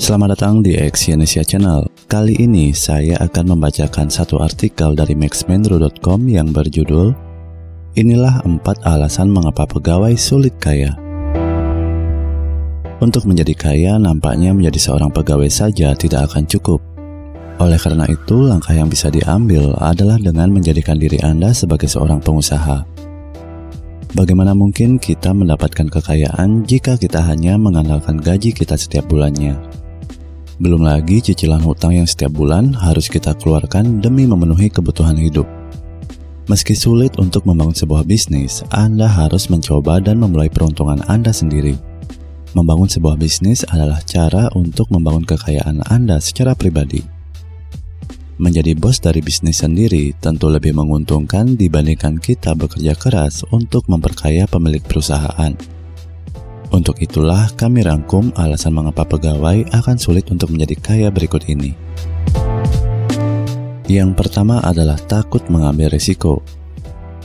Selamat datang di Exyonesia Channel. Kali ini saya akan membacakan satu artikel dari maxmendro.com yang berjudul Inilah empat alasan mengapa pegawai sulit kaya. Untuk menjadi kaya nampaknya menjadi seorang pegawai saja tidak akan cukup. Oleh karena itu, langkah yang bisa diambil adalah dengan menjadikan diri Anda sebagai seorang pengusaha. Bagaimana mungkin kita mendapatkan kekayaan jika kita hanya mengandalkan gaji kita setiap bulannya? Belum lagi cicilan hutang yang setiap bulan harus kita keluarkan demi memenuhi kebutuhan hidup. Meski sulit untuk membangun sebuah bisnis, Anda harus mencoba dan memulai peruntungan Anda sendiri. Membangun sebuah bisnis adalah cara untuk membangun kekayaan Anda secara pribadi. Menjadi bos dari bisnis sendiri tentu lebih menguntungkan dibandingkan kita bekerja keras untuk memperkaya pemilik perusahaan. Untuk itulah kami rangkum alasan mengapa pegawai akan sulit untuk menjadi kaya berikut ini. Yang pertama adalah takut mengambil risiko.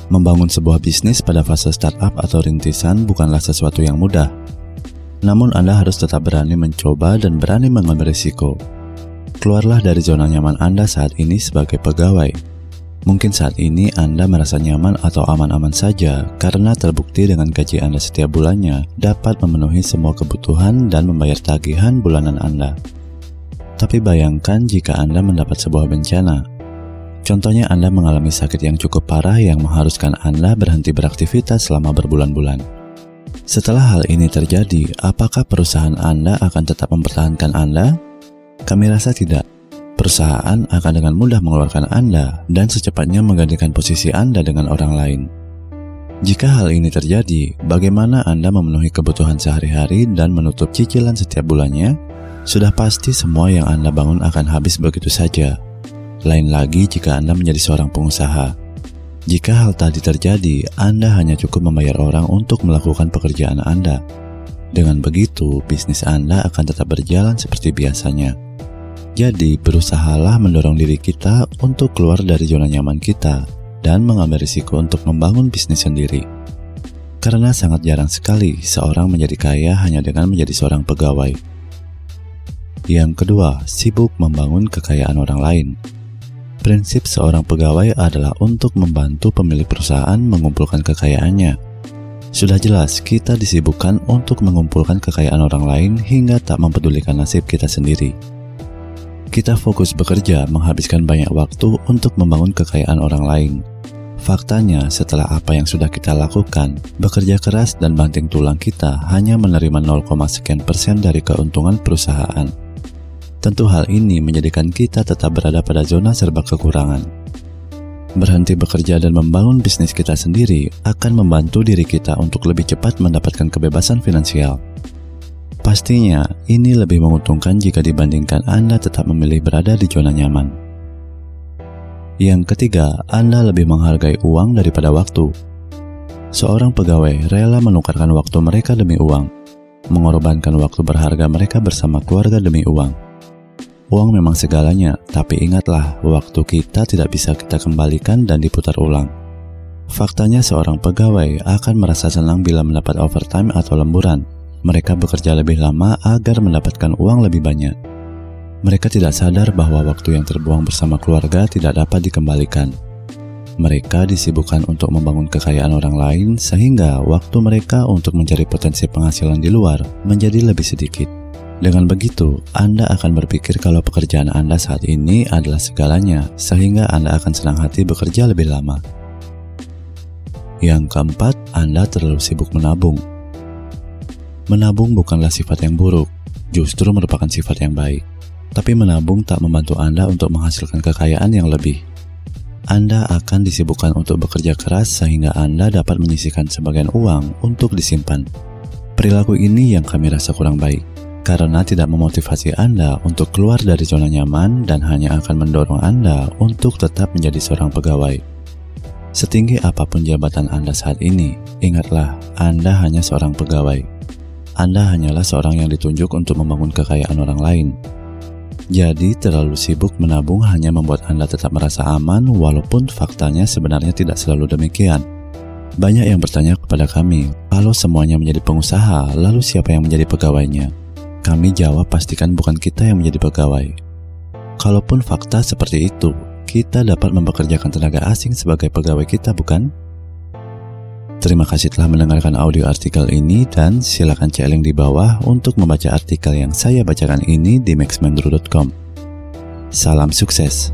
Membangun sebuah bisnis pada fase startup atau rintisan bukanlah sesuatu yang mudah. Namun Anda harus tetap berani mencoba dan berani mengambil risiko. Keluarlah dari zona nyaman Anda saat ini sebagai pegawai Mungkin saat ini Anda merasa nyaman atau aman-aman saja karena terbukti dengan gaji Anda setiap bulannya dapat memenuhi semua kebutuhan dan membayar tagihan bulanan Anda. Tapi bayangkan jika Anda mendapat sebuah bencana. Contohnya Anda mengalami sakit yang cukup parah yang mengharuskan Anda berhenti beraktivitas selama berbulan-bulan. Setelah hal ini terjadi, apakah perusahaan Anda akan tetap mempertahankan Anda? Kami rasa tidak perusahaan akan dengan mudah mengeluarkan Anda dan secepatnya menggantikan posisi Anda dengan orang lain. Jika hal ini terjadi, bagaimana Anda memenuhi kebutuhan sehari-hari dan menutup cicilan setiap bulannya? Sudah pasti semua yang Anda bangun akan habis begitu saja. Lain lagi jika Anda menjadi seorang pengusaha. Jika hal tadi terjadi, Anda hanya cukup membayar orang untuk melakukan pekerjaan Anda. Dengan begitu, bisnis Anda akan tetap berjalan seperti biasanya. Jadi, berusahalah mendorong diri kita untuk keluar dari zona nyaman kita dan mengambil risiko untuk membangun bisnis sendiri. Karena sangat jarang sekali seorang menjadi kaya hanya dengan menjadi seorang pegawai. Yang kedua, sibuk membangun kekayaan orang lain. Prinsip seorang pegawai adalah untuk membantu pemilik perusahaan mengumpulkan kekayaannya. Sudah jelas, kita disibukkan untuk mengumpulkan kekayaan orang lain hingga tak mempedulikan nasib kita sendiri kita fokus bekerja menghabiskan banyak waktu untuk membangun kekayaan orang lain. Faktanya, setelah apa yang sudah kita lakukan, bekerja keras dan banting tulang kita hanya menerima 0, sekian persen dari keuntungan perusahaan. Tentu hal ini menjadikan kita tetap berada pada zona serba kekurangan. Berhenti bekerja dan membangun bisnis kita sendiri akan membantu diri kita untuk lebih cepat mendapatkan kebebasan finansial. Pastinya, ini lebih menguntungkan jika dibandingkan Anda tetap memilih berada di zona nyaman. Yang ketiga, Anda lebih menghargai uang daripada waktu. Seorang pegawai rela menukarkan waktu mereka demi uang, mengorbankan waktu berharga mereka bersama keluarga demi uang. Uang memang segalanya, tapi ingatlah, waktu kita tidak bisa kita kembalikan dan diputar ulang. Faktanya seorang pegawai akan merasa senang bila mendapat overtime atau lemburan, mereka bekerja lebih lama agar mendapatkan uang lebih banyak. Mereka tidak sadar bahwa waktu yang terbuang bersama keluarga tidak dapat dikembalikan. Mereka disibukkan untuk membangun kekayaan orang lain, sehingga waktu mereka untuk mencari potensi penghasilan di luar menjadi lebih sedikit. Dengan begitu, Anda akan berpikir kalau pekerjaan Anda saat ini adalah segalanya, sehingga Anda akan senang hati bekerja lebih lama. Yang keempat, Anda terlalu sibuk menabung. Menabung bukanlah sifat yang buruk, justru merupakan sifat yang baik. Tapi menabung tak membantu Anda untuk menghasilkan kekayaan yang lebih. Anda akan disibukkan untuk bekerja keras sehingga Anda dapat menyisihkan sebagian uang untuk disimpan. Perilaku ini yang kami rasa kurang baik, karena tidak memotivasi Anda untuk keluar dari zona nyaman dan hanya akan mendorong Anda untuk tetap menjadi seorang pegawai. Setinggi apa pun jabatan Anda saat ini, ingatlah Anda hanya seorang pegawai anda hanyalah seorang yang ditunjuk untuk membangun kekayaan orang lain. Jadi, terlalu sibuk menabung hanya membuat Anda tetap merasa aman, walaupun faktanya sebenarnya tidak selalu demikian. Banyak yang bertanya kepada kami, kalau semuanya menjadi pengusaha, lalu siapa yang menjadi pegawainya? Kami jawab pastikan bukan kita yang menjadi pegawai. Kalaupun fakta seperti itu, kita dapat mempekerjakan tenaga asing sebagai pegawai kita, bukan? Terima kasih telah mendengarkan audio artikel ini dan silakan cek link di bawah untuk membaca artikel yang saya bacakan ini di maxmendro.com. Salam sukses.